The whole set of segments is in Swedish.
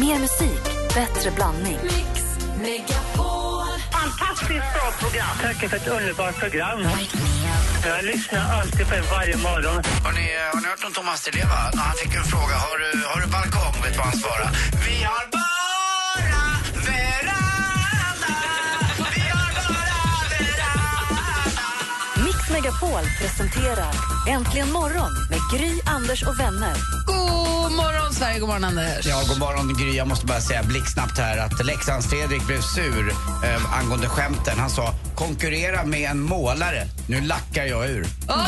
Mer musik, bättre blandning. Fantastiskt bra program. Tack för ett underbart program. Jag lyssnar alltid på er varje morgon. Har ni, har ni hört om Thomas Di Leva? När han fick en fråga, har du, har du balkong? Vet du vad han svarade? Vi har bara Megapol presenterar Äntligen morgon med Gry, Anders och vänner. God morgon, Sverige. God morgon, Anders. Ja, god morgon Gry. Jag måste bara säga blixtsnabbt här att Leksands Fredrik blev sur eh, angående skämten. Han sa konkurrera med en målare. Nu lackar jag ur. Åh!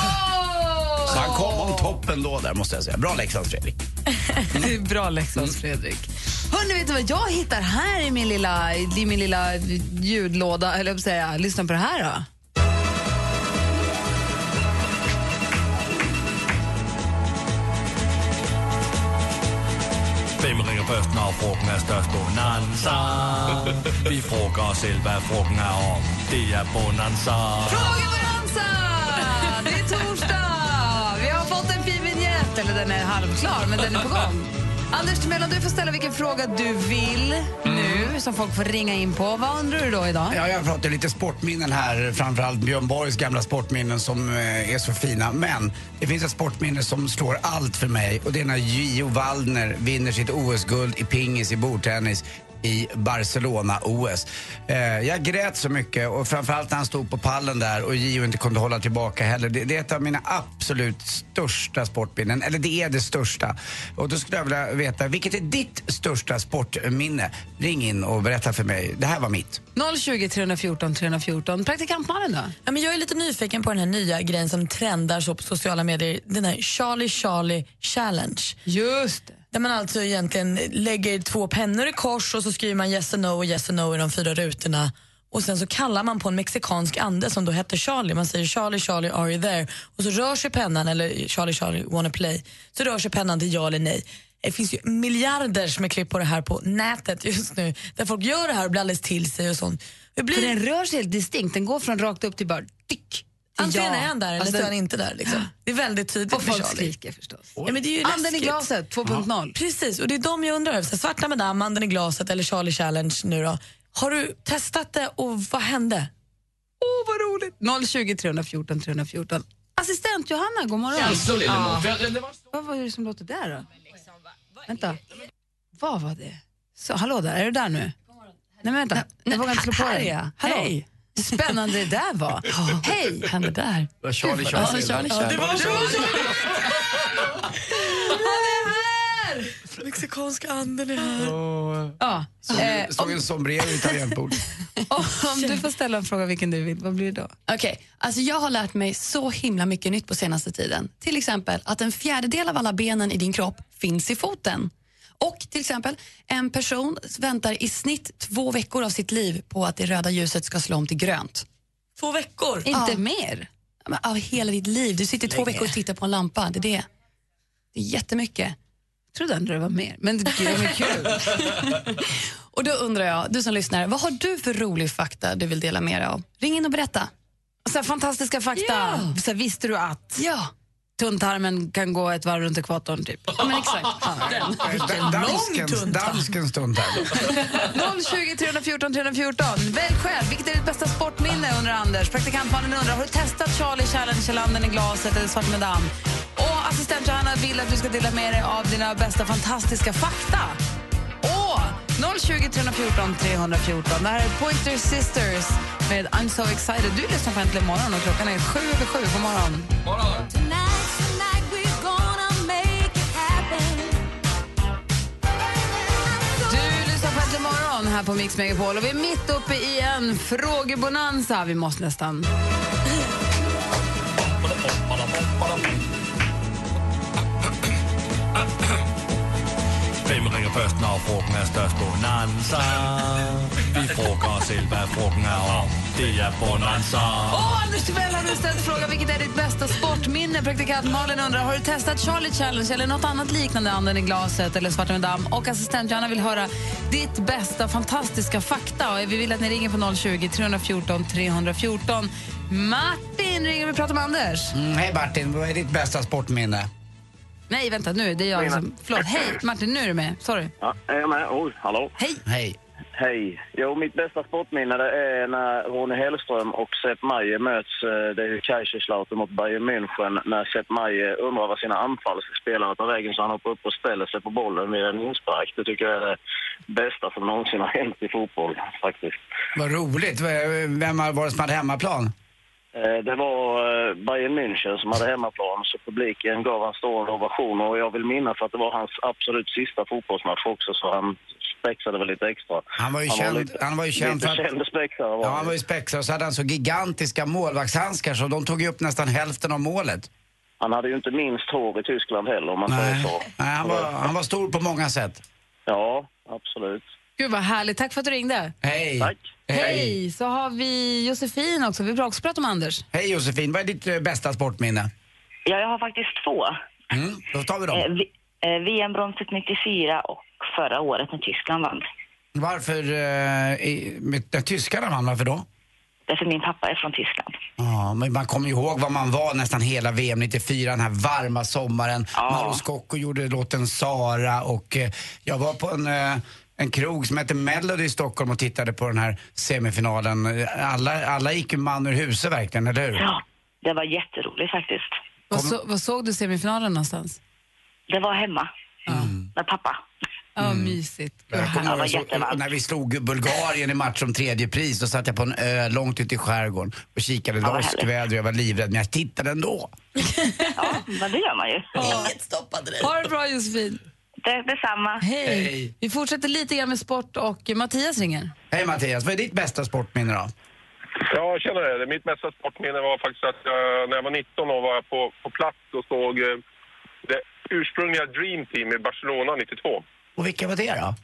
Så han kom om toppen då där måste jag säga. Bra Leksands Fredrik. Det är bra Leksands, Fredrik. Hörrni, vet du vad jag hittar här i min lilla, i min lilla ljudlåda? Eller jag säga, lyssna på det här då. Hvem ringer først, når frugten er størst? Bonanza. Vi frågar oss selv, hvad frugten er om. Det er Bonanza. Frågebonanza! Det är torsdag! Vi har fått en fin vignett, eller den är halvklar, men den är på gång. Anders Timell, du får ställa vilken fråga du vill nu, som folk får ringa in på. Vad undrar du då idag? Ja, jag pratar lite sportminnen här, framförallt Björn Borgs gamla sportminnen som eh, är så fina. Men det finns ett sportminne som slår allt för mig och det är när Gio Waldner vinner sitt OS-guld i pingis i bordtennis i Barcelona-OS. Eh, jag grät så mycket och framförallt när han stod på pallen där och Gio inte kunde hålla tillbaka heller. Det, det är ett av mina absolut största sportminnen, eller det är det största. Och då skulle jag vilja veta, vilket är ditt största sportminne? Ring in och berätta för mig. Det här var mitt. 020 314 314. Praktikant Malin då? Ja, men jag är lite nyfiken på den här nya grejen som trendar så på sociala medier. Den här Charlie Charlie Challenge. Just det. Där man alltså egentligen lägger två pennor i kors och så skriver man yes and no och yes and no i de fyra rutorna. Och sen så kallar man på en mexikansk ande som då heter Charlie. Man säger Charlie, Charlie, are you there? Och så rör sig pennan, eller Charlie, Charlie, wanna play? Så rör sig pennan till ja eller nej. Det finns ju miljarders med klipp på det här på nätet just nu. Där folk gör det här och blir alldeles till sig och sånt. Det blir... För den rör sig helt distinkt. Den går från rakt upp till bara tick. Antingen Ja. är han där eller Alltså, så är han inte där. Liksom. Det är väldigt tydligt Och folk skriker förstås. Ja, men det är ju Anden i glaset 2.0. Precis, och det är de jag undrar över. Svarta Madame, Anden i glaset eller Charlie Challenge nu då. Har du testat det och vad hände? Åh, vad roligt! 020 314 314. Assistent Johanna, god morgon. Ja. Vad var det som låter där då? Vänta. Vad var det? Så, hallå där, är du där nu? Nej men vänta, jag vågar inte slå på dig. är. Hallå. Hej. Spännande det där var. Hej! Vad hände där? Charlie, Ja, Charlie, Charlie. det var Mexikanska anden är här. Ja. Eh, Såg en sombrero i tangentbord. om du får ställa en fråga vilken du vill, vad blir det då? Okej, alltså jag har lärt mig så himla mycket nytt på senaste tiden. Till exempel att en fjärdedel av alla benen i din kropp finns i foten. Och till exempel, en person väntar i snitt två veckor av sitt liv på att det röda ljuset ska slå om till grönt. Två veckor. Inte Ja. mer? Men Av hela ditt liv. Du sitter två veckor och tittar på en lampa. Det är det. Det är jättemycket. Jag trodde ändå det var mer. Men gud, det var kul. Och då undrar jag, du som lyssnar, vad har du för rolig fakta du vill dela med dig av? Ring in och berätta. Så här, fantastiska fakta. Så här, visste du att Ja, tunntarmen kan gå ett varv runt ekvatorn? Typ. ja men exakt. Da- Danskens, danskens stund här. 020 314 314. Välj själv. Vilket är ditt bästa sportminne? undrar Anders. Praktikantmannen undrar, har du testat Charlie Challenge eller Anden i glaset eller Svart Madame? Och assistent Johanna vill att du ska dela med dig av dina bästa fantastiska fakta. Och 020 314 314. Det här är Pointer Sisters med I'm so excited. Du lyssnar på Äntligen morgon och klockan är sju över sju. God morgon. Du här på Mix Megapol och vi är mitt uppe i en frågebonanza. Vi måste nästan... Ringer først, når frugten er størst? Bonanza. Vi frågar oss selv, hvad frugten er om. Det er Bonanza. Åh, Anders Timell har du ställt frågan vilket är ditt bästa sportminne? Praktikant Malin undrar, har du testat Charlie Challenge eller något annat liknande, anden i glaset eller Svarta Madame? Och assistent Johanna vill höra ditt bästa fantastiska fakta. Och vi vill att ni ringer på 020 314 314. Martin ringer vi pratar med Anders. Mm, Hej Martin, vad är ditt bästa sportminne? Nej, vänta nu. Det är jag som... Förlåt. Hej, Martin. Nu är du med. Sorry. Ja, är jag med? Oj, hallå. Hej. Hej. Hej. Jo, mitt bästa sportminne det är när Ronny Hellström och Sepp Maier möts. eh, Det är ju Kaiserslautern mot Bayern München. När Sepp Maier undrar vad sina anfallsspelare tar vägen så han hoppar upp och ställer sig på bollen vid en inspark. Det tycker jag är det bästa som någonsin har hänt i fotboll, faktiskt. Vad roligt. Vem var det som hade hemmaplan? Eh, Det var eh, Bayern München som hade hemmaplan, så publiken gav han stående ovationer. Och jag vill minnas att det var hans absolut sista fotbollsmatch också, så han spexade väl lite extra. Han var ju känd- han var ju känd lite för att- känd spexare var Ja, han. han var ju spexad och så hade han så gigantiska målvaktshandskar så de tog ju upp nästan hälften av målet. Han hade ju inte minst hår i Tyskland heller om man Nej, säger så. Nej han, var, han var stor på många sätt. Ja, absolut. Gud vad härligt. Tack för att du ringde. Hej! Tack. Hej. Så har vi Josefin också. Vi vill också prata om Anders. Hej Josefin, vad är ditt eh, bästa sportminne? Ja, jag har faktiskt två. Mm, då tar vi Eh, dem. vi- eh, VM-bronset 94 och förra året när Tyskland vann. Varför, eh, i- med, när tyskarna vann, varför då? Därför min pappa är från Tyskland. Ja, men man kommer ju ihåg vad man var nästan hela VM 94, den här varma sommaren. Ja. Maros Scocco gjorde låten Sara och eh, jag var på en, eh, en krog som heter Melody i Stockholm och tittade på den här semifinalen. Alla, alla gick ju man ur huset verkligen, eller hur? Ja, det var jätteroligt faktiskt. Vad, så, vad såg du semifinalen någonstans? Det var hemma med pappa. Ja, mysigt. Gud, vad Jag jag när vi slog Bulgarien i match om tredje pris, då satt jag på en ö långt ute i skärgården och kikade. Det var åskväder och jag var livrädd, men jag tittade ändå. Ja, men det gör man ju. Inget stoppade dig. Ha det bra Josefin. Det, detsamma. Hej. Hej. Vi fortsätter lite grann med sport och Mattias ringer. Hej Mattias, vad är ditt bästa sportminne då? Ja, jag känner det. Mitt bästa sportminne var faktiskt att jag, när jag var 19 år var jag på, på plats och såg eh, det ursprungliga Dream Team i Barcelona 92. Och vilka var det då?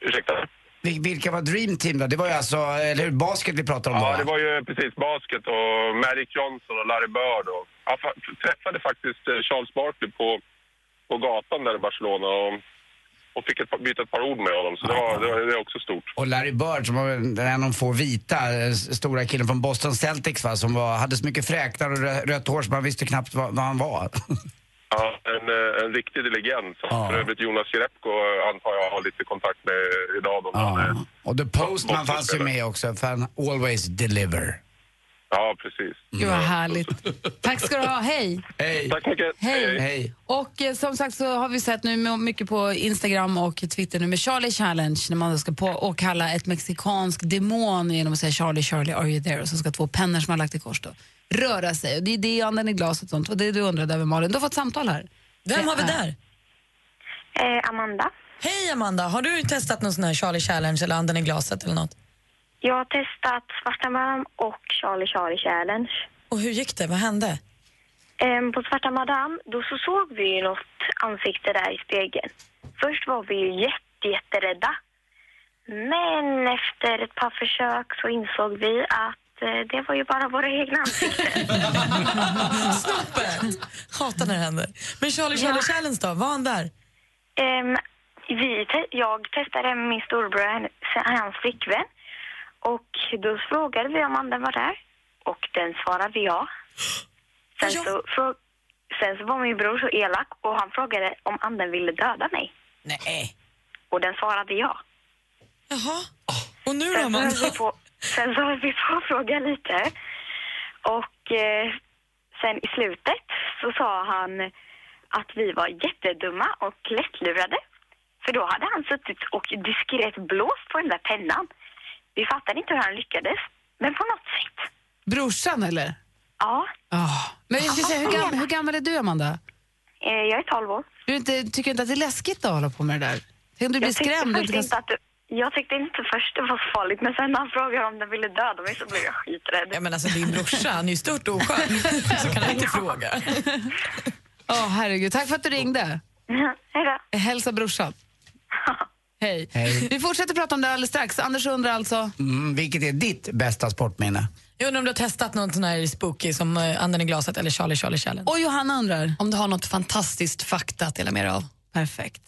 Ursäkta? Vil- Vilka var Dream Team då? Det var ju alltså, eller hur, basket vi pratade om då? Ja, det var ju precis basket och Magic Johnson och Larry Bird. Och, jag fa- träffade faktiskt eh, Charles Barkley på, på gatan där i Barcelona och, och fick ett, par- byta ett par ord med honom. Så det, var, det, var, det är också stort. Och Larry Bird som var en av de få vita, eh, stora killen från Boston Celtics va, som var, hade så mycket fräknar och rö- rött hår så man visste knappt vad, vad han var. Ja, en, eh, en riktig legend som Ja. för övrigt Jonas Jerebko eh, antar jag har lite kontakt med idag. Då, ja. Och The Postman fanns ju med också, för han always deliver. Ja, precis. Gud vad härligt. Tack ska du ha. Hej. Hej! Tack så mycket. Hej. Hej! Och eh, som sagt så har vi sett nu med- mycket på Instagram och Twitter nu med Charlie Challenge när man ska på och kalla ett mexikansk demon genom att säga Charlie, Charlie, are you there? Och så ska två pennor som har lagt i kors då röra sig. Och det är det anden i glaset och sånt. Och det du undrade över Malin. Du har fått samtal här. Vem har vi är- där? Eh, Amanda. Hej Amanda, har du testat någon sån här Charlie Challenge eller anden i glaset eller något? Jag har testat Svarta Madame och Charlie Charlie Challenge. Och hur gick det? Vad hände? Ehm, på Svarta Madame då så såg vi ju något ansikte där i spegeln. Först var vi ju jätte, jätterädda. Men efter ett par försök så insåg vi att eh, det var ju bara våra egna ansikten. Snoppen! Hatar när det händer. Men Charlie Charlie Ja. Challenge då, var han där? Ehm, vi te- jag testade med min storbror, hennes- hans flickvän. Och då frågade vi om anden var där. Och den svarade ja. Sen, Ja. så, frå- sen så var min bror så elak och han frågade om anden ville döda mig. Nej. Och den svarade ja. Jaha. Och nu då Sen så Amanda? höll vi på, sen så höll vi på att fråga lite. Och eh, sen i slutet så sa han att vi var jättedumma och lättlurade. För då hade han suttit och diskret blåst på den där pennan. Vi fattade inte hur han lyckades, men på något sätt. Brorsan eller? Ja, Oh. Men jag ska säga, hur, gam- hur gammal är du Amanda? eh, jag är 12 år. Du inte, tycker inte att det är läskigt att hålla på med det där? Tänk om du blir Jag tyckte skrämd. inte kan- att det, jag tyckte inte först det var så farligt, men sen när han frågade om den ville döda mig så blev jag skiträdd. Ja men alltså din brorsa, han är ju stört oskön. Så kan han inte fråga. Åh herregud, tack för att du ringde. Hej då. Hälsa brorsan. Hej. Hej. Vi fortsätter prata om det alldeles strax. Anders undrar alltså... Mm, vilket är ditt bästa sportminne? Jag undrar om du har testat någon sån här spooky som eh, anden i glaset eller Charlie Charlie Challenge? Och Johanna undrar. Om du har något fantastiskt fakta att dela med dig av. Perfekt.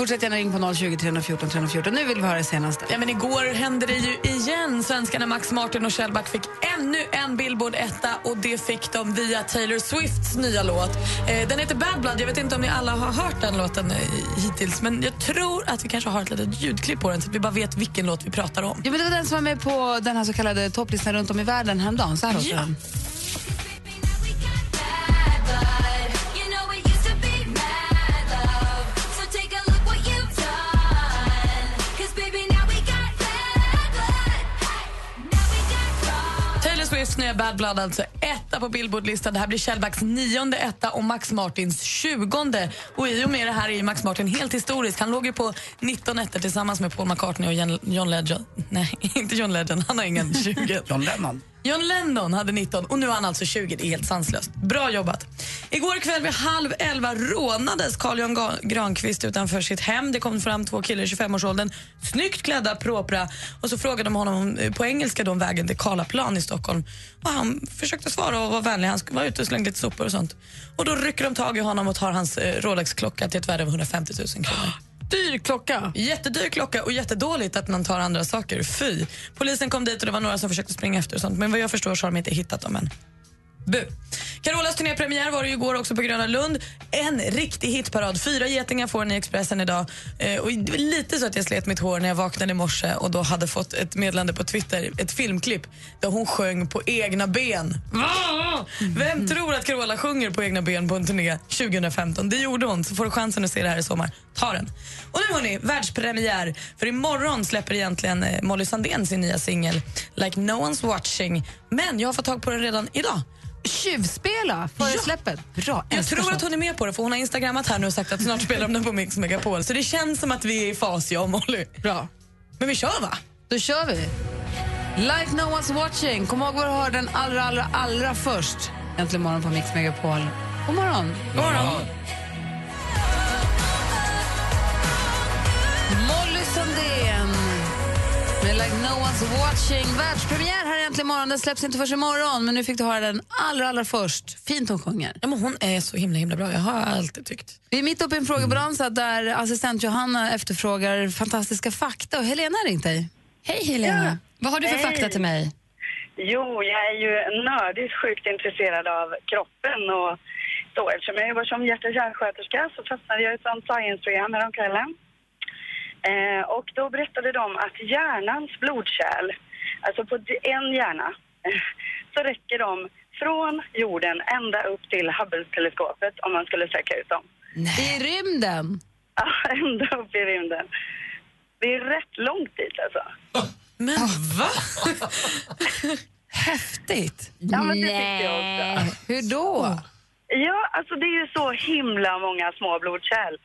Fortsätt gärna ring på 020 314 314. Nu vill vi höra det senaste. Ja, men igår hände det ju igen. Svenskarna Max Martin och Shellback fick ännu en Billboard-etta och det fick de via Taylor Swifts nya låt. Eh, den heter Bad Blood. Jag vet inte om ni alla har hört den låten eh, hittills men jag tror att vi kanske har ett litet ljudklipp på den så att vi bara vet vilken låt vi pratar om. Ja, men det var den som var med på den här så kallade topplistan runt om i världen häromdagen. Så här låter Ja. den. Taylor Bad Blood alltså etta på Billboardlistan. Det här blir Shellbacks nionde etta och Max Martins tjugonde. Och i och med det här är Max Martin helt historisk. Han låg ju på 19 ettor tillsammans med Paul McCartney och John Legend. Nej, inte John Legend. Han har ingen 20. John Lennon. John Lennon hade 19 och nu har han alltså 20. Det är helt sanslöst. Bra jobbat. Igår kväll vid halv elva rånades Carl Jan Granqvist utanför sitt hem. Det kom fram två killar i 25-årsåldern, snyggt klädda, propra. Och så frågade de honom om, eh, på engelska då om vägen till Karlaplan i Stockholm. Och han försökte svara och var vänlig. Han var ute och slängde lite sopor och sånt. Och då rycker de tag i honom och tar hans eh, Rolex-klocka till ett värde av 150 000 kronor. Dyr klocka. Jättedyr klocka och jättedåligt att man tar andra saker. Fy. Polisen kom dit och det var några som försökte springa efter och sånt. Men vad jag förstår så har de inte hittat dem än. Bu. Carolas turnépremiär var det ju igår också på Gröna Lund. En riktig hitparad. Fyra getingar får den i Expressen idag. Eh, och det var lite så att jag slet mitt hår när jag vaknade i morse och då hade fått ett meddelande på Twitter, ett filmklipp där hon sjöng på egna ben. Vem tror att Carola sjunger på egna ben på en turné 2015? Det gjorde hon, så får du chansen att se det här i sommar. Ta den. Och nu hörni, världspremiär. För imorgon släpper egentligen eh, Molly Sandén sin nya singel Like No One's Watching. Men jag har fått tag på den redan idag. Tjuvspela före Ja. släppet. Bra, Jag tror sånt. att hon är med på det för hon har instagrammat här nu och sagt att snart spelar de den på Mix Megapol. Så det känns som att vi är i fas, jag och Molly. Bra. Men vi kör va? Då kör vi. Like no one's watching. Kom ihåg var du hör den allra, allra, allra först. Äntligen morgon på Mix Megapol. God morgon. God morgon. Molly no one's watching. Världspremiär här äntligen morgon. Den släpps inte förrän imorgon, men nu fick du höra den allra, allra först. Fint hon sjunger. Ja, men hon är så himla himla bra, jag har alltid tyckt. Vi är mitt uppe i en frågebonanza där assistent Johanna efterfrågar fantastiska fakta och Helena har ringt dig. Hej Helena. Vad har du för Hej. fakta till mig? Jo, jag är ju nördigt sjukt intresserad av kroppen och så. Eftersom jag jobbar som hjärt och kärlsköterska så fastnade jag i ett science-program häromkvällen. Eh, och då berättade de att hjärnans blodkärl, alltså på en hjärna, så räcker de från jorden ända upp till Hubble-teleskopet om man skulle sträcka ut dem. I rymden? Ja, ända upp i rymden. Det är rätt långt dit alltså. Men va? Häftigt. Ja, men det tyckte jag också. Hur då? Ja, alltså det är ju så himla många små blodkärl.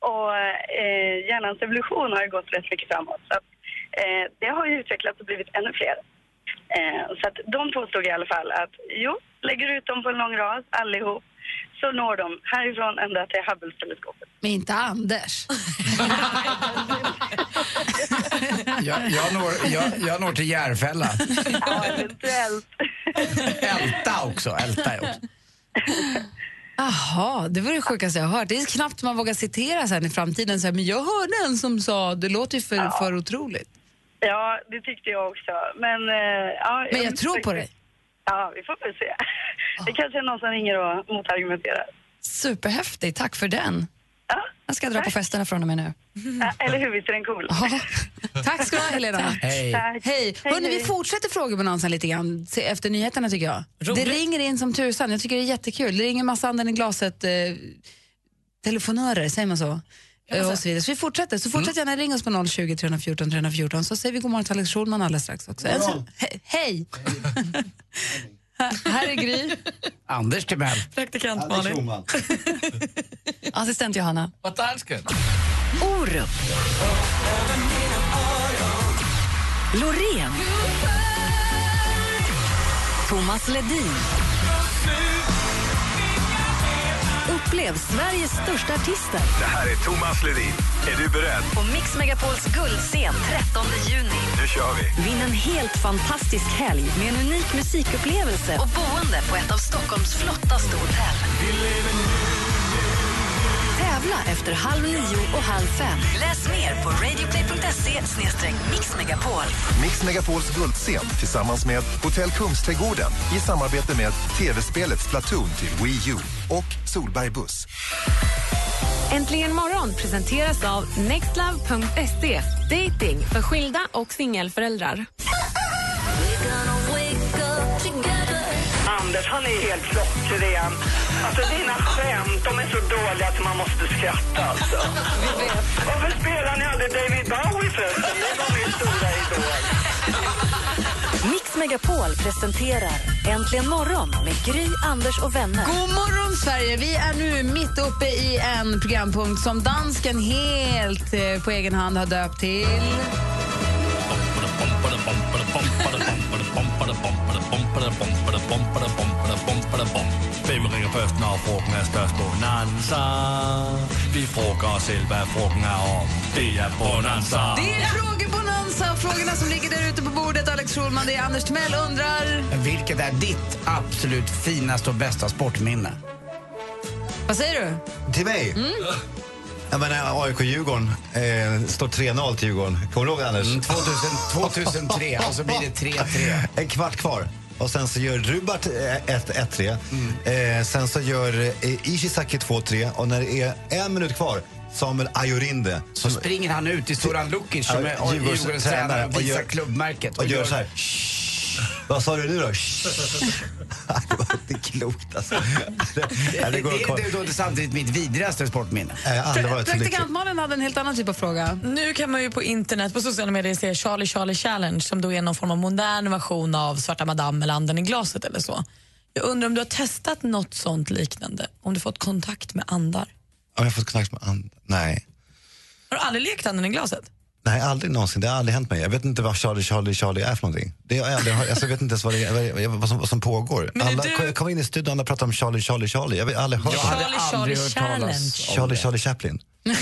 Och eh, hjärnans evolution har ju gått rätt mycket framåt. Så att, eh, det har ju utvecklats och blivit ännu fler. Eh, så att de påstod i alla fall att jo, lägger du ut dem på en lång rad allihop så når de härifrån ända till Hubble-teleskopet. Men inte Anders. Jag, jag, når, jag, jag når till Järfälla. Ja, eventuellt. Älta också. Älta också. Jaha, det var det sjukaste jag har hört. Det är knappt man vågar citera sen i framtiden. Så här, men jag hörde en som sa, det låter ju för, för otroligt. Ja, det tyckte jag också. Men, eh, ja, Men jag tror på dig. Ja, vi får väl se. Det kanske är någon som ringer och motargumenterar. Superhäftig, tack för den. Ja. Jag ska dra på festerna från och med nu. Ja, eller hur, visst är den cool? Ja. Tack ska du ha, Helena. Hej. Tack. Hej. Hej, Hörrni, vi hej. fortsätter frågebonanzan lite grann efter nyheterna tycker jag. Roligt. Det ringer in som tusan. Jag tycker det är jättekul. Det ringer massa anden i glaset eh, telefonörer, säger man så? Eh, Och så, vidare. så vi fortsätter. Så fortsätt gärna ringa oss på 020 314 314 så säger vi god morgon till Alex Schulman alldeles strax också. En så- he- hej! Här- här är Gry. Anders Timell. Praktikant Malin. Assistent Johanna. Dansken. Orup. Loreen. Thomas Ledin. Upplev Sveriges största artister Det här är Thomas Ledin. Är du beredd? på Mix Megapols guldscen 13 juni. Nu kör vi! Vinn en helt fantastisk helg med en unik musikupplevelse och boende på ett av Stockholms flottaste hotell. tävla efter halv nio och halv fem. Läs mer på radioplay.se mixmegapol. Mix Megapols guldscen tillsammans med Hotell Kungsträdgården i samarbete med tv-spelet Splatoon till Wii U och Solberg Buss. Äntligen morgon presenteras av nextlove.se. Dating för skilda och singelföräldrar. Anders, han är helt klockren. Alltså dina skämt, de är så dåliga att man måste skratta alltså. Varför spelar ni aldrig David Bowie förresten? Det var min stora idol. Mix Megapol presenterar Äntligen morgon med Gry, Anders och vänner. God morgon, Sverige! Vi är nu mitt uppe i en programpunkt som dansken helt eh, på egen hand har döpt till... Hvem ringer først, når frugten er størst? Bonanza. Vi frågar oss hvad frugten er om. Det er Bonanza. Det är frågebonanza! Frågorna som ligger där ute på bordet. Alex Schulman, det är Anders Timell undrar... Vilket är ditt absolut finaste och bästa sportminne? Vad säger du? Till mig? Mm. Jag menar, AIK-Djurgården eh, står 3-0 till Djurgården. Kommer du ihåg det, Anders? Mm, 2000 2003, och så blir det 3-3. En kvart kvar. Och sen så gör Rubart eh, 1-3. Mm. Eh, sen så gör eh, Ishizaki 2-3. Och när det är en minut kvar, Samuel Ajorinde. Så springer han ut i Soran Lukic som är Djurgårdens tränare och visar klubbmärket. Och, gör så här. Vad sa du nu då? det var inte klokt alltså. Det, det, det, det är då samtidigt mitt vidrigaste sportminne. Praktikant Malin hade en helt annan typ av fråga. Nu kan man ju på internet, på sociala medier se Charlie Charlie Challenge som då är någon form av modern version av Svarta Madame eller Anden i glaset eller så. Jag undrar om du har testat något sånt liknande? Om du fått kontakt med andar? Har jag fått kontakt med and... Nej. Har du aldrig lekt Anden i glaset? Nej, aldrig någonsin. Det har aldrig hänt mig. Jag vet inte vad Charlie, Charlie, Charlie är för någonting. Det är, aldrig, alltså, jag vet inte ens vad, det är, vad, som, vad som pågår. Alla du- kom, in i studion och alla pratar om Charlie, Charlie, Charlie. Jag har aldrig hört Jag hade Charlie, aldrig Charlie hört talas Challenge. om Charlie, Charlie Chaplin.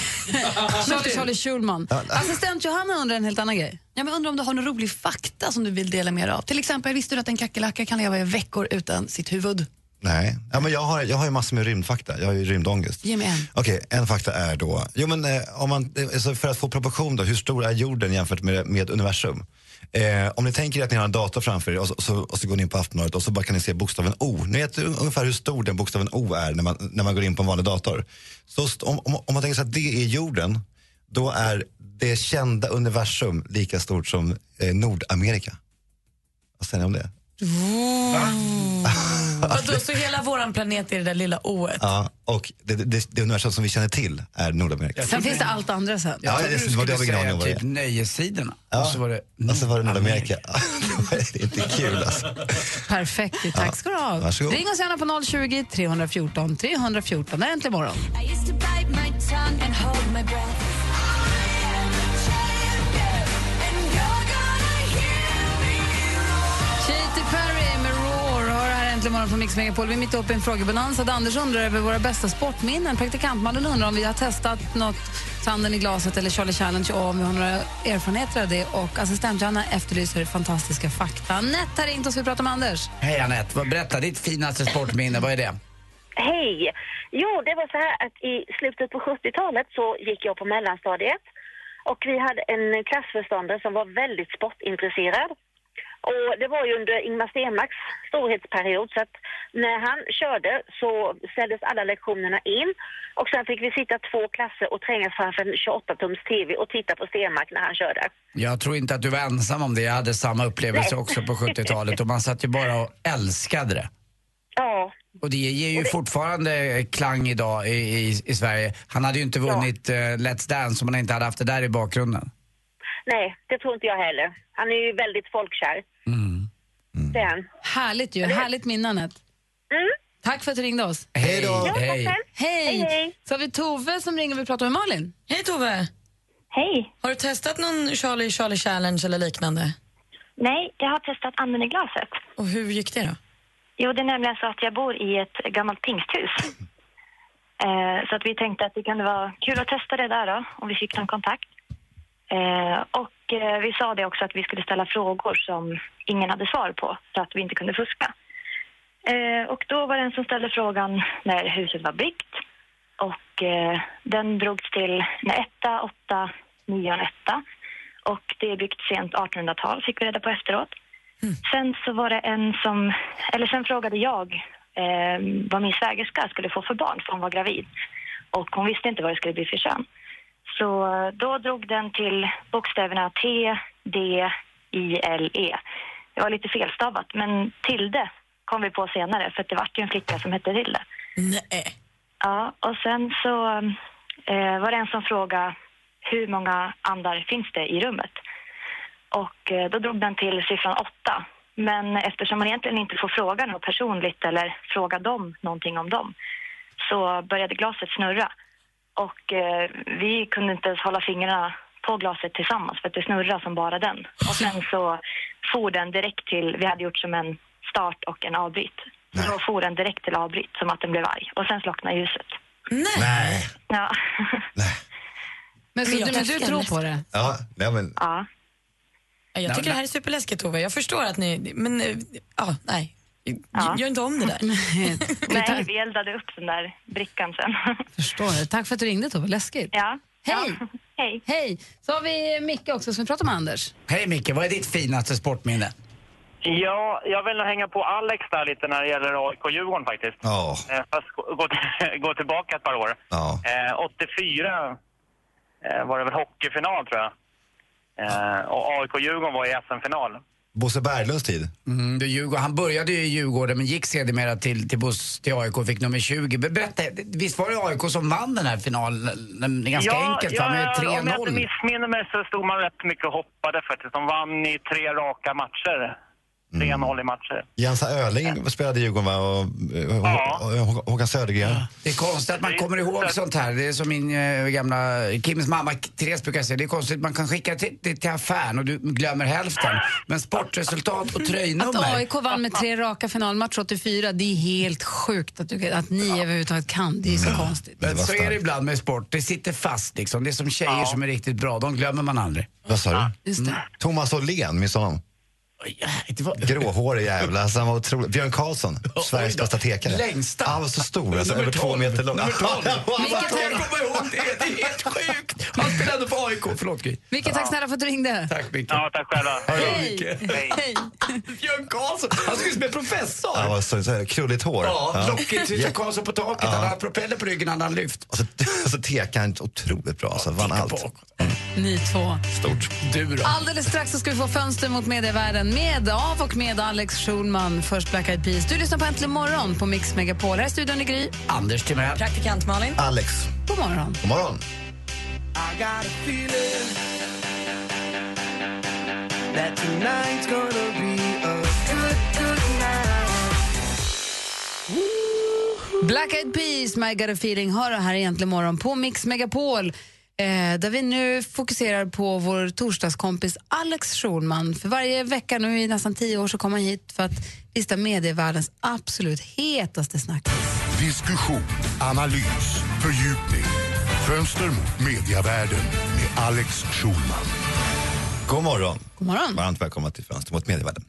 Charlie, Charlie Schulman. Assistent Johanna undrar en helt annan grej. Ja, men undrar om du har någon rolig fakta som du vill dela med dig av. Till exempel, visste du att en kackerlacka kan leva i veckor utan sitt huvud? Nej, ja, men jag, har, jag har ju massor med rymdfakta. Jag har ju rymdångest. Ge mig en. Okej, en fakta är då, jo, men, eh, om man, alltså för att få proportion då, hur stor är jorden jämfört med, med universum? Eh, om ni tänker er att ni har en dator framför er och så, och så, och så går ni in på Aftonbladet och så bara kan ni se bokstaven O. Ni vet un- ungefär hur stor den bokstaven O är när man, när man går in på en vanlig dator. Så om, om, om man tänker sig att det är jorden, då är det kända universum lika stort som eh, Nordamerika. Vad säger ni om det? Vadå, så hela vår planet är det där lilla ået? Ja, och det, det, det universum som vi känner till är Nordamerika. Sen finns det allt andra sen. Ja, det, det var det jag vad det typ är. nöjessidorna. Ja. Och så var det Och så var det Nordamerika. det är inte kul alltså. Perfekt, tack ska du ha. Varsågod. Ring oss gärna på 020 314 314. Det är äntligen morgon. Äntligen morgon på Mix Megapol. Vi är mitt uppe i en frågebonanza Anders undrar över våra bästa sportminnen. Praktikantmannen undrar om vi har testat något Tanden i glaset eller Charlie Challenge och om vi har några erfarenheter av det. Och assistent Johanna efterlyser fantastiska fakta. Anette har ringt oss, vi pratar med Anders. Hej Anette, berätta ditt finaste sportminne, vad är det? Hej! Jo, det var så här att i slutet på 70-talet så gick jag på mellanstadiet och vi hade en klassförståndare som var väldigt sportintresserad. Och det var ju under Ingmar Stenmarks storhetsperiod så att när han körde så ställdes alla lektionerna in och sen fick vi sitta två klasser och trängas framför en 28-tums TV och titta på Stenmark när han körde. Jag tror inte att du var ensam om det, jag hade samma upplevelse Nej. också på 70-talet och man satt ju bara och älskade det. Ja, Och det ger ju fortfarande klang idag i, i, i Sverige. Han hade ju inte vunnit eh, Let's Dance om han inte hade haft det där i bakgrunden. Nej, det tror inte jag heller. Han är ju väldigt folkkär. Det är han. Härligt ju, härligt minne Anette. Tack för att du ringde oss. Hej då. Ja, Hej. Hej! Hej, hej. Så har vi Tove som ringer och vill prata med Malin. Hej Tove! Hej! Har du testat någon Charlie Charlie Challenge eller liknande? Nej, jag har testat anden i glaset. Och hur gick det då? Jo, det är nämligen så att jag bor i ett gammalt pingsthus. Eh, så att vi tänkte att det kunde vara kul att testa det där då, om vi fick någon kontakt. Eh, och eh, vi sa det också att vi skulle ställa frågor som ingen hade svar på, så att vi inte kunde fuska. Eh, och då var det en som ställde frågan när huset var byggt och den drogs till en etta, åtta, nio och en etta. Och det är byggt sent 1800-tal, fick vi reda på efteråt. Sen så var det en som, eller sen frågade jag eh, vad min svägerska skulle få för barn, för hon var gravid. Och hon visste inte vad det skulle bli för kön. Så eh, då drog den till bokstäverna T, D, I, L, E. Det var lite felstavat, men Tilde kom vi på senare, för att det var ju en flicka som hette Tilde. Nej. Ja, och sen så eh, var det en som frågade hur många andar finns det i rummet? Och eh, då drog den till siffran åtta. Men eftersom man egentligen inte får fråga något personligt eller fråga dem någonting om dem så började glaset snurra. Och eh, vi kunde inte ens hålla fingrarna på glaset tillsammans för att det snurrade som bara den. Och sen så for den direkt till, vi hade gjort som en start och en avbryt. Då for den direkt till avbryt som att den blev arg. Och sen slocknade ljuset. Nej. Ja. Men, så, Men du, men du kanske tror på det? Ja, nej, men, ja. Ja, Jag tycker det här är superläskigt Tove. Jag förstår att ni, men eh, ja, nej. Gör inte om det där. Nej, vi eldade upp den där brickan sen. Förstår det. Tack för att du ringde Tove, läskigt. Ja. Hej! Ja. Hej! Hej! Så har vi Micke också som pratar med Anders. Hej Micke, vad är ditt finaste sportminne? Ja, jag vill nog hänga på Alex där lite när det gäller AIK och Djurgården faktiskt. Ja. Eh, Fast gå, gå, till- gå tillbaka ett par år. Ja. Eh, 84 eh, var det väl hockeyfinal tror jag. Eh, och AIK och Djurgården var i SM-final. Bosse Berglunds tid. Mm, det Djurgården. Han började ju i Djurgården men gick sedermera till, till, buss, till AIK och fick nummer 20. Ber- Berätta, visst var det AIK som vann den här finalen? Ganska enkelt va? Med om jag inte 3-0. missminner mig så stod man rätt mycket och hoppade faktiskt. De vann i tre raka matcher. 3-0 i matcher. Jensa Öling spelade i Djurgården va? Och, och, och, och Håkan Södergren. Det är konstigt att man kommer ihåg sånt här. Det är som min eh, gamla Kims mamma Therese brukar säga. Det är konstigt, man kan skicka till, till, till affären och du glömmer hälften. Men sportresultat och Att tröjnummer. AIK vann med tre raka finalmatcher 84, det är helt sjukt att, du, att ni överhuvudtaget kan. Det är så konstigt. Men så är det ibland med sport. Det sitter fast liksom. Det är som tjejer som är riktigt bra. De glömmer man aldrig. Vad sa du? Just det. Thomas Åhlén, minns du honom? Gråhårig jävla. Alltså, han var otrolig. Björn Karlsson, Sveriges bästa tekare. Längsta. Han var så stor, alltså, över två 12. meter lång. Nummer 12. Han var- Jag kommer ihåg det. Det är helt sjukt. Han spelade för AIK. Förlåt Gry. Micke, tack snälla för att du ringde. Tack Micke. Ja, tack själva. Hej. Hej. Björn Karlsson. Han skulle bli professor. Han var så, så här, krulligt hår. Ja, lockigt. Ja. Richard Karlsson på taket. Han hade propeller på ryggen, han hade lyft. Och så, så tekade han otroligt bra, alltså, vann allt. Ni två. Stort. Du då? Alldeles strax så ska vi få fönster mot medievärlden med, av och med Alex Schulman. Först Black Eyed Peas. Du lyssnar på Äntligen morgon på Mix Megapol. Här är studion i Gry. Anders Timell. Praktikant Malin. Alex, God morgon. god morgon. I got a feeling that tonight's gonna be a good, good night. Black Eyed Peas, My Got A Feeling, det här egentligen morgon på Mix Megapol. Eh, där vi nu fokuserar på vår torsdagskompis Alex Schulman. För varje vecka nu i nästan tio år så kommer han hit för att lista medievärldens absolut hetaste snackis. Diskussion, analys, fördjupning. Fönster mot mediavärlden med Alex Schulman. God morgon. God morgon. Varmt välkomna till Fönster mot medievärlden.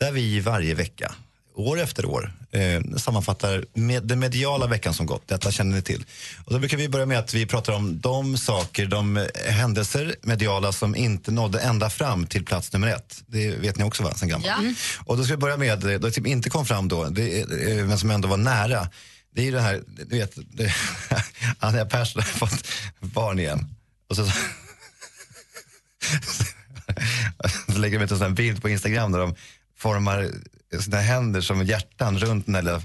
Där vi varje vecka, år efter år, eh, sammanfattar med den mediala veckan som gått. Detta känner ni till. Och då brukar vi börja med att vi pratar om de saker, de händelser mediala som inte nådde ända fram till plats nummer ett. Det vet ni också va, sen gammalt. Ja. Mm. Och då ska vi börja med eh, det som inte kom fram då, det, eh, men som ändå var nära. Det är ju det här, du vet, det, Anja Persson har fått barn igen. Och så, så lägger de ut en sån här bild på Instagram där de formar sina händer som hjärtan runt den där lilla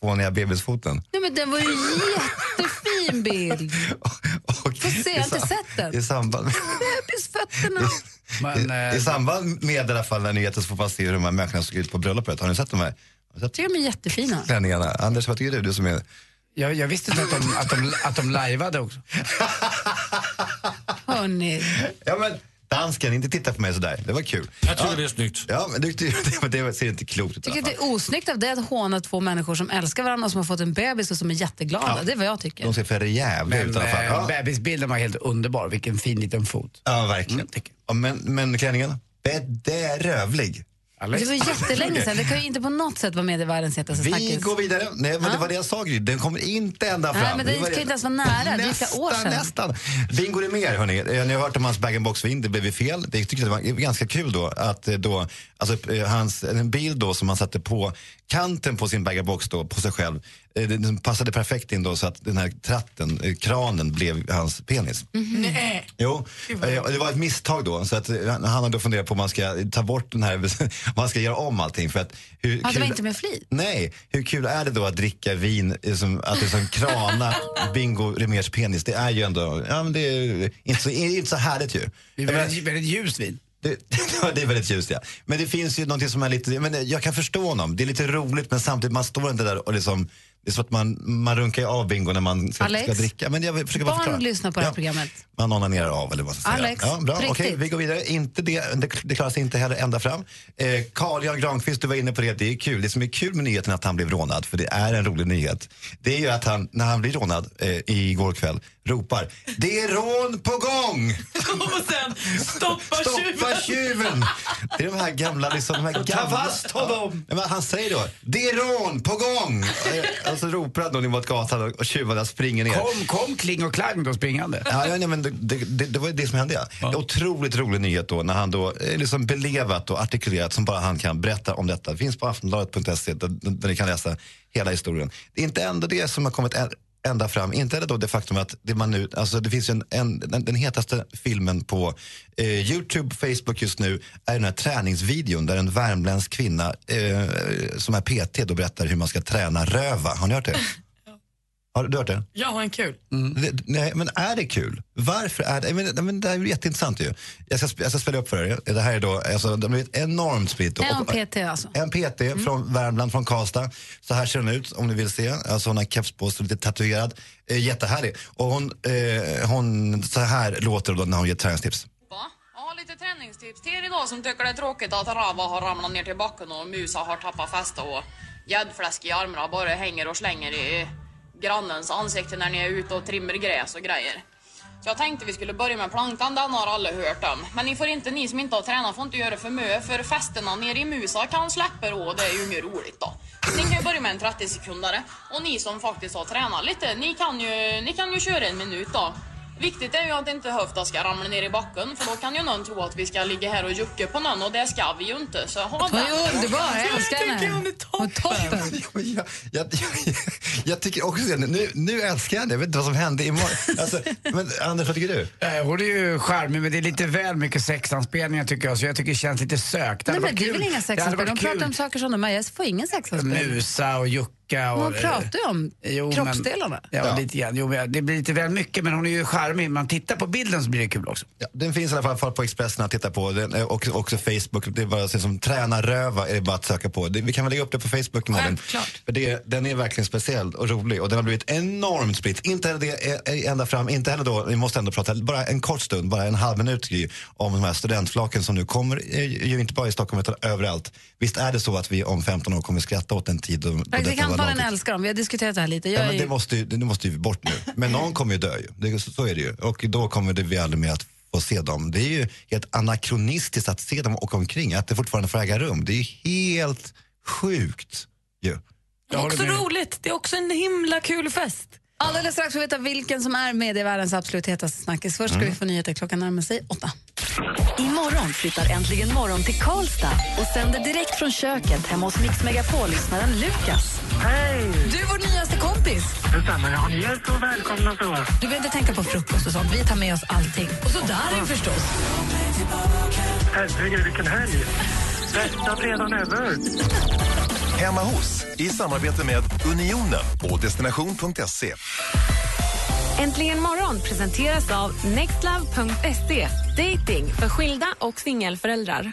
fåniga bebisfoten. Nej, men den var ju jättefin bild. Få se, jag har inte sett den. I samband med, Bebisfötterna. i, i samband med i alla fall när nyheten så får man se hur de här människorna såg ut på bröllopet. Har ni sett de här? Jag tycker de är jättefina. klänningarna? Anders, vad tycker du? Du som är... Jag, jag visste inte att de, att de, att de lajvade också. Hörni. Ja, men dansken, inte titta på mig sådär. Det var kul. Jag tycker ja. det är snyggt. Ja, men det, det, det ser inte klokt ut Jag tycker det är osnyggt av dig att håna två människor som älskar varandra och som har fått en bebis och som är jätteglada. Ja. Det är vad jag tycker. De ser för jävliga ut i alla fall. eh, Ja. bebisbilden var helt underbar. Vilken fin liten fot. Ja, verkligen. Ja, men, men klänningen? Bedrövlig. Det var jättelänge sedan. Det kan ju inte på något sätt vara med i världens hetaste Vi snackis. går vidare. Nej, men Ja. det var det jag sa, Gry. Den kommer inte ända fram. Nej, men det kan inte ens vara nära. Det är flera år sedan. Nästan. Bingo är mer, hörni. Eh, Ni har hört om hans bag-in-box-vin. Det blev ju fel. Det tyckte jag var ganska kul då. Att eh, då alltså, eh, hans, en bild då som han satte på kanten på sin bag-in-box då, på sig själv. Eh, Den passade perfekt in då så att den här tratten, eh, kranen, blev hans penis. Nej. Jo, eh, det var ett misstag då. Så att han har då funderat på om man ska ta bort den här, om man ska göra om allting. För att, hur Ja, det var inte med flit. Nej, hur kul är det då att dricka vin som, att det är som krana Bingo Rimérs penis? Det är ju ändå, ja men det är inte så, är inte så härligt ju. Det är väldigt, väldigt ljust vin. Det, det är väldigt ljust ja. Men det finns ju någonting som är lite, men jag kan förstå honom. Det är lite roligt men samtidigt man står inte där och liksom, det är så att man, man runkar av bingo när man ska, Alex, ska dricka. Men jag försöker bara förklara. Barn lyssnar på det här programmet. Man onanerar av eller vad ska säga. Alex, ja, bra. Okej, vi går vidare. Inte det, det, klarar sig inte heller ända fram. Eh, Carl-Jan Granqvist, du var inne på det. Det är kul. Det som är kul med nyheten att han blev rånad, för det är en rolig nyhet. Det är ju att han, när han blir rånad eh, igår kväll, ropar Det är rån på gång! Och sen stoppa, Stoppa tjuven! Det är de här gamla... Liksom, de här gamla fast honom! Ja, men han säger då, det är rån på gång! Och så ropar han då mot gatan och- tjuvarna springer ner. Kom, kom Kling och Klang då springande. Ja, ja, nej, men det, det, det, var det som hände. Ja. Otroligt rolig nyhet då när han då eh, liksom belevat och artikulerat som bara han kan berätta om detta. Det finns på aftonbladet.se där, där ni kan läsa hela historien. Det är inte ändå det som har kommit ända fram. Inte är det då det faktum att det, man nu, alltså det finns en, en, den, den hetaste filmen på eh, Youtube, Facebook just nu är den här träningsvideon där en värmländsk kvinna eh, som är PT då berättar hur man ska träna röva. Har ni hört det? Har du hört det? Jag har en kul. Det, nej, men är det kul? Varför är det? Men, men det är ju jätteintressant ju. Jag ska, jag ska spela upp för er. Det här är då, alltså, det har blivit enormt spritt. En PT alltså. en PT från Värmland, från Karlstad. Så här ser hon ut om ni vill se. Alltså hon har keps på sig, lite tatuerad. Eh, jättehärlig. Och hon, eh, hon, så här låter det då när hon ger träningstips. Ja, lite träningstips till er idag som tycker det är tråkigt att Rava har ramlat ner till backen och Musa har tappat fäste och gäddfläsk i armarna bara hänger och slänger i grannens ansikte när ni är ute och trimmer gräs och grejer. Så jag tänkte vi skulle börja med plankan, den har alla hört om. Men ni får inte, ni som inte har tränat får inte göra för mycket för fästena nere i Musa kan släppa och det är ju inget roligt då. Så ni kan ju börja med en 30 sekundare och ni som faktiskt har tränat lite, ni kan ju, ni kan ju köra en minut då. Viktigt är ju att inte höften ska ramla ner i backen för då kan ju någon tro att vi ska ligga här och jucka på någon och det ska vi ju inte. Så ha Hon är underbar, jag älskar henne. Hon är toppen. Jag, jag, jag, jag tycker också det. Nu, nu älskar jag henne. Jag vet inte vad som hände imorgon. Alltså, men Anders, vad tycker du? Eh, Hon är ju charmig men det är lite väl mycket sexanspelningar tycker jag så jag tycker det känns lite sökt. Nej, hade men det är väl inga Det hade sexanspel? De pratar om saker som de är. Jag får ingen sexanspel. Musa och Jukka. Och, Hon pratar ju om Jo, kroppsdelarna. Men, ja, lite grann. Jo, det blir lite väl mycket men hon är ju charmig. Man tittar på bilden så blir det kul också. Ja, den finns i alla fall på Expressen att titta på. Den, är också, också Facebook. Det är bara att se som tränarröva är det bara att söka på. Det, vi kan väl lägga upp det på Facebook imorgon. För det, den är verkligen speciell och rolig och den har blivit enormt spritt. Inte heller det är, är ända fram, inte heller då, vi måste ändå prata bara en kort stund, bara en halv minut om de här studentflaken som nu kommer, eh, ju inte bara i Stockholm utan överallt. Visst är det så att vi om 15 år kommer skratta åt en tid då, då detta var Lagligt? älskar dem. Vi har diskuterat det här lite. Jag Ja, men ju- det, måste ju, det måste ju bort nu. Men någon kommer ju dö ju. Det, så, så är det ju. Och då kommer det vi aldrig mer att få se dem. Det är ju helt anakronistiskt att se dem åka omkring, att det fortfarande får äga rum. Det är ju helt sjukt ju. Det är också roligt. Det är också en himla kul fest. Alldeles strax får vi veta vilken som är medievärldens absolut hetaste snackis. Först ska Mm. vi få nyheter. Klockan närmar sig åtta. Imorgon flyttar Äntligen morgon till Karlstad och sänder direkt från köket hemma hos Mix Megapol-lyssnaren Lukas. Hej! Du är vår nyaste kompis. Detsamma. Ja, ni är så välkomna så. Du behöver inte tänka på frukost och sånt. Vi tar med oss allting. Och så Darin förstås. Herregud, vilken helg. Bästa fredagen ever. Hemma hos i samarbete med Unionen och destination.se. Äntligen morgon presenteras av nextlove.se. Dating för skilda och singelföräldrar.